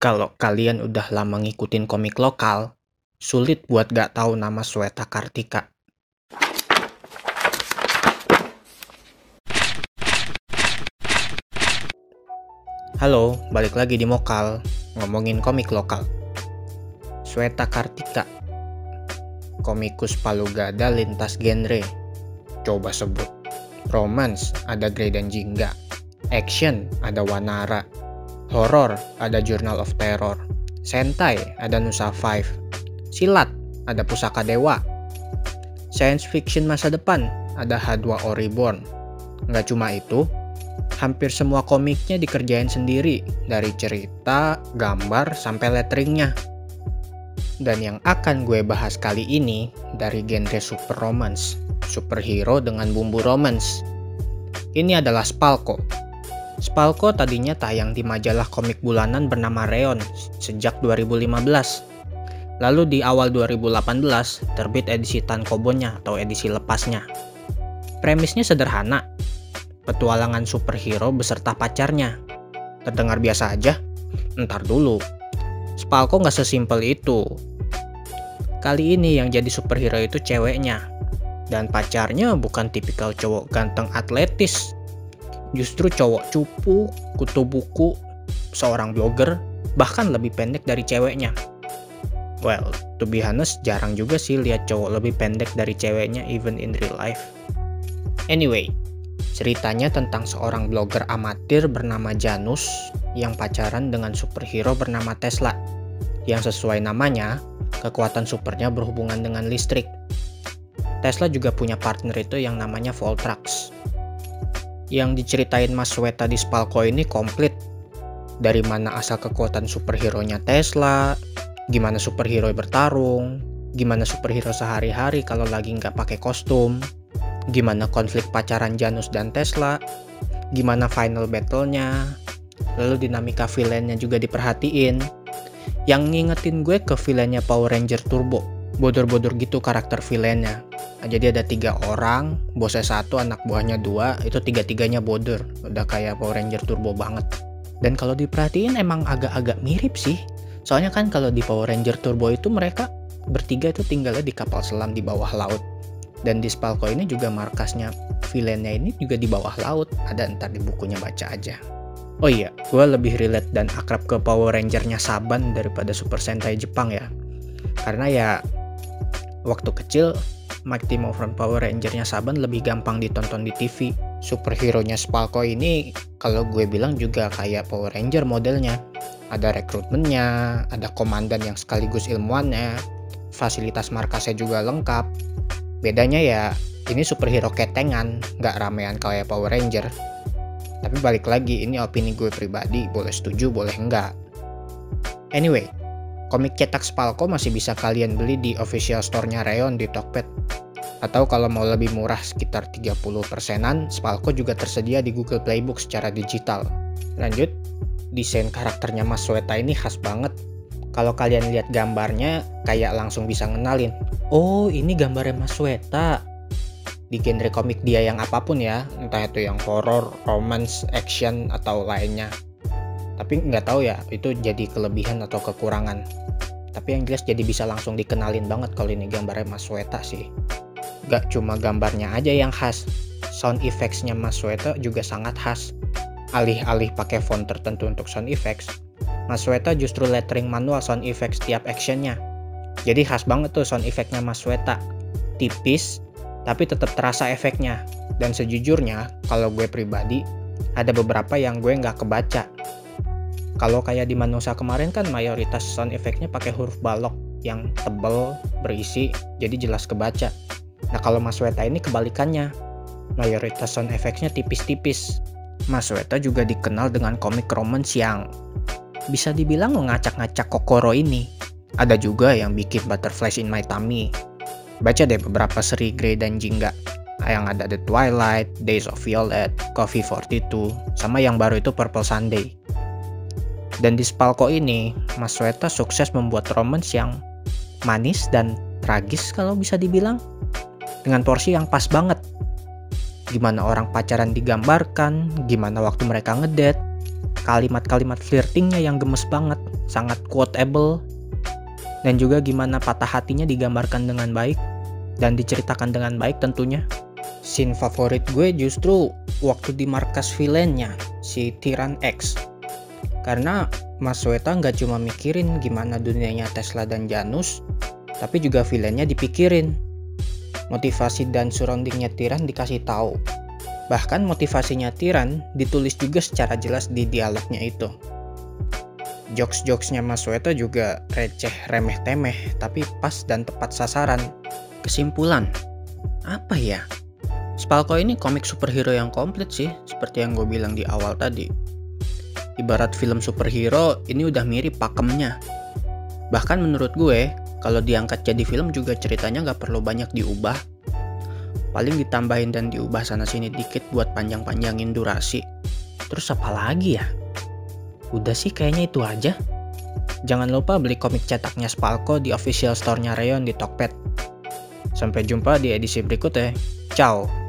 Kalau kalian udah lama ngikutin komik lokal, sulit buat gak tahu nama Sweta Kartika. Halo, balik lagi di Mokal, ngomongin komik lokal. Sweta Kartika, komikus Palugada lintas genre. Coba sebut. Romance, ada Grey dan Jingga. Action, ada Wanara. Horror, ada Journal of Terror. Sentai, ada Nusa Five. Silat, ada Pusaka Dewa. Science fiction masa depan, ada H2O Reborn. Nggak cuma itu, hampir semua komiknya dikerjain sendiri, dari cerita, gambar, sampai letteringnya. Dan yang akan gue bahas kali ini dari genre super romance, superhero dengan bumbu romance. Ini adalah Spalko. Spalko tadinya tayang di majalah komik bulanan bernama Reon sejak 2015. Lalu di awal 2018 terbit edisi tankobonnya atau edisi lepasnya. Premisnya sederhana, petualangan superhero beserta pacarnya. Terdengar biasa aja? Ntar dulu. Spalko nggak sesimpel itu. Kali ini yang jadi superhero itu ceweknya. Dan pacarnya bukan tipikal cowok ganteng atletis. Justru cowok cupu, kutu buku, seorang blogger, bahkan lebih pendek dari ceweknya. Well, to be honest, jarang juga sih lihat cowok lebih pendek dari ceweknya even in real life. Anyway, ceritanya tentang seorang blogger amatir bernama Janus yang pacaran dengan superhero bernama Tesla. Yang sesuai namanya, kekuatan supernya berhubungan dengan listrik. Tesla juga punya partner itu yang namanya Voltrax. Yang diceritain Mas Weta di Spalko ini komplit. Dari mana asal kekuatan superhero-nya Tesla, gimana superhero bertarung, gimana superhero sehari-hari kalau lagi nggak pakai kostum, gimana konflik pacaran Janus dan Tesla, gimana final battle-nya, lalu dinamika villainnya juga diperhatiin. Yang ngingetin gue ke villainnya Power Ranger Turbo, bodor-bodor gitu karakter villainnya. Nah, jadi ada tiga orang, bosnya satu, anak buahnya dua, itu tiga-tiganya bodor, udah kayak Power Ranger Turbo banget. Dan kalau diperhatiin emang agak-agak mirip sih, Soalnya kan kalau di Power Ranger Turbo itu mereka bertiga itu tinggalnya di kapal selam di bawah laut. Dan di Spalko ini juga markasnya villainnya ini juga di bawah laut. Ada ntar di bukunya baca aja. Oh iya, gue lebih relate dan akrab ke Power Rangernya Saban daripada Super Sentai Jepang ya. Karena ya waktu kecil Mighty Morphin Power Rangernya Saban lebih gampang ditonton di TV. Superhero-nya Spalko ini kalau gue bilang juga kayak Power Ranger modelnya ada rekrutmennya, ada komandan yang sekaligus ilmuannya, fasilitas markasnya juga lengkap. Bedanya ya, ini superhero ketengan, nggak ramean kayak Power Ranger. Tapi balik lagi, ini opini gue pribadi, boleh setuju, boleh enggak. Anyway, komik cetak Spalko masih bisa kalian beli di official store-nya Reon di Tokped. Atau kalau mau lebih murah sekitar 30 persenan, Spalko juga tersedia di Google Playbook secara digital. Lanjut, desain karakternya Mas Sweta ini khas banget. Kalau kalian lihat gambarnya, kayak langsung bisa ngenalin. Oh, ini gambarnya Mas Sweta. Di genre komik dia yang apa pun ya, entah itu yang horror, romance, action, atau lainnya. Tapi nggak tahu ya, itu jadi kelebihan atau kekurangan. Tapi yang jelas jadi bisa langsung dikenalin banget kalau ini gambarnya Mas Sweta sih. Gak cuma gambarnya aja yang khas, sound effects-nya Mas Sweta juga sangat khas alih-alih pakai font tertentu untuk sound effects, Mas Weta justru lettering manual sound effects tiap actionnya. Jadi khas banget tuh sound effectnya Mas Weta. Tipis, tapi tetap terasa efeknya. Dan sejujurnya, kalau gue pribadi, ada beberapa yang gue nggak kebaca. Kalau kayak di Manusa kemarin kan mayoritas sound effectnya pakai huruf balok yang tebel, berisi, jadi jelas kebaca. Nah kalau Mas Weta ini kebalikannya, mayoritas sound effectsnya tipis-tipis, Mas Weta juga dikenal dengan komik romance yang bisa dibilang mengacak-ngacak Kokoro ini. Ada juga yang bikin Butterflies in My Tummy. Baca deh beberapa seri Grey dan Jingga. Yang ada The Twilight, Days of Violet, Coffee 42, sama yang baru itu Purple Sunday. Dan di Spalko ini, Mas Weta sukses membuat romance yang manis dan tragis kalau bisa dibilang. Dengan porsi yang pas banget gimana orang pacaran digambarkan, gimana waktu mereka ngedet, kalimat-kalimat flirtingnya yang gemes banget, sangat quotable, dan juga gimana patah hatinya digambarkan dengan baik dan diceritakan dengan baik tentunya. Scene favorit gue justru waktu di markas villainnya, si Tiran X. Karena Mas Weta nggak cuma mikirin gimana dunianya Tesla dan Janus, tapi juga villainnya dipikirin. Motivasi dan surroundingnya Tiran dikasih tahu. Bahkan motivasinya Tiran ditulis juga secara jelas di dialognya itu. Jokes-jokesnya Mas Weta juga receh remeh temeh, tapi pas dan tepat sasaran. Kesimpulan, apa ya? Spalko ini komik superhero yang komplit sih, seperti yang gue bilang di awal tadi ibarat film superhero ini udah mirip pakemnya. Bahkan menurut gue, kalau diangkat jadi film juga ceritanya nggak perlu banyak diubah. Paling ditambahin dan diubah sana sini dikit buat panjang-panjangin durasi. Terus apa lagi ya? Udah sih kayaknya itu aja. Jangan lupa beli komik cetaknya Spalko di official store-nya Rayon di Tokped. Sampai jumpa di edisi berikutnya. Ciao!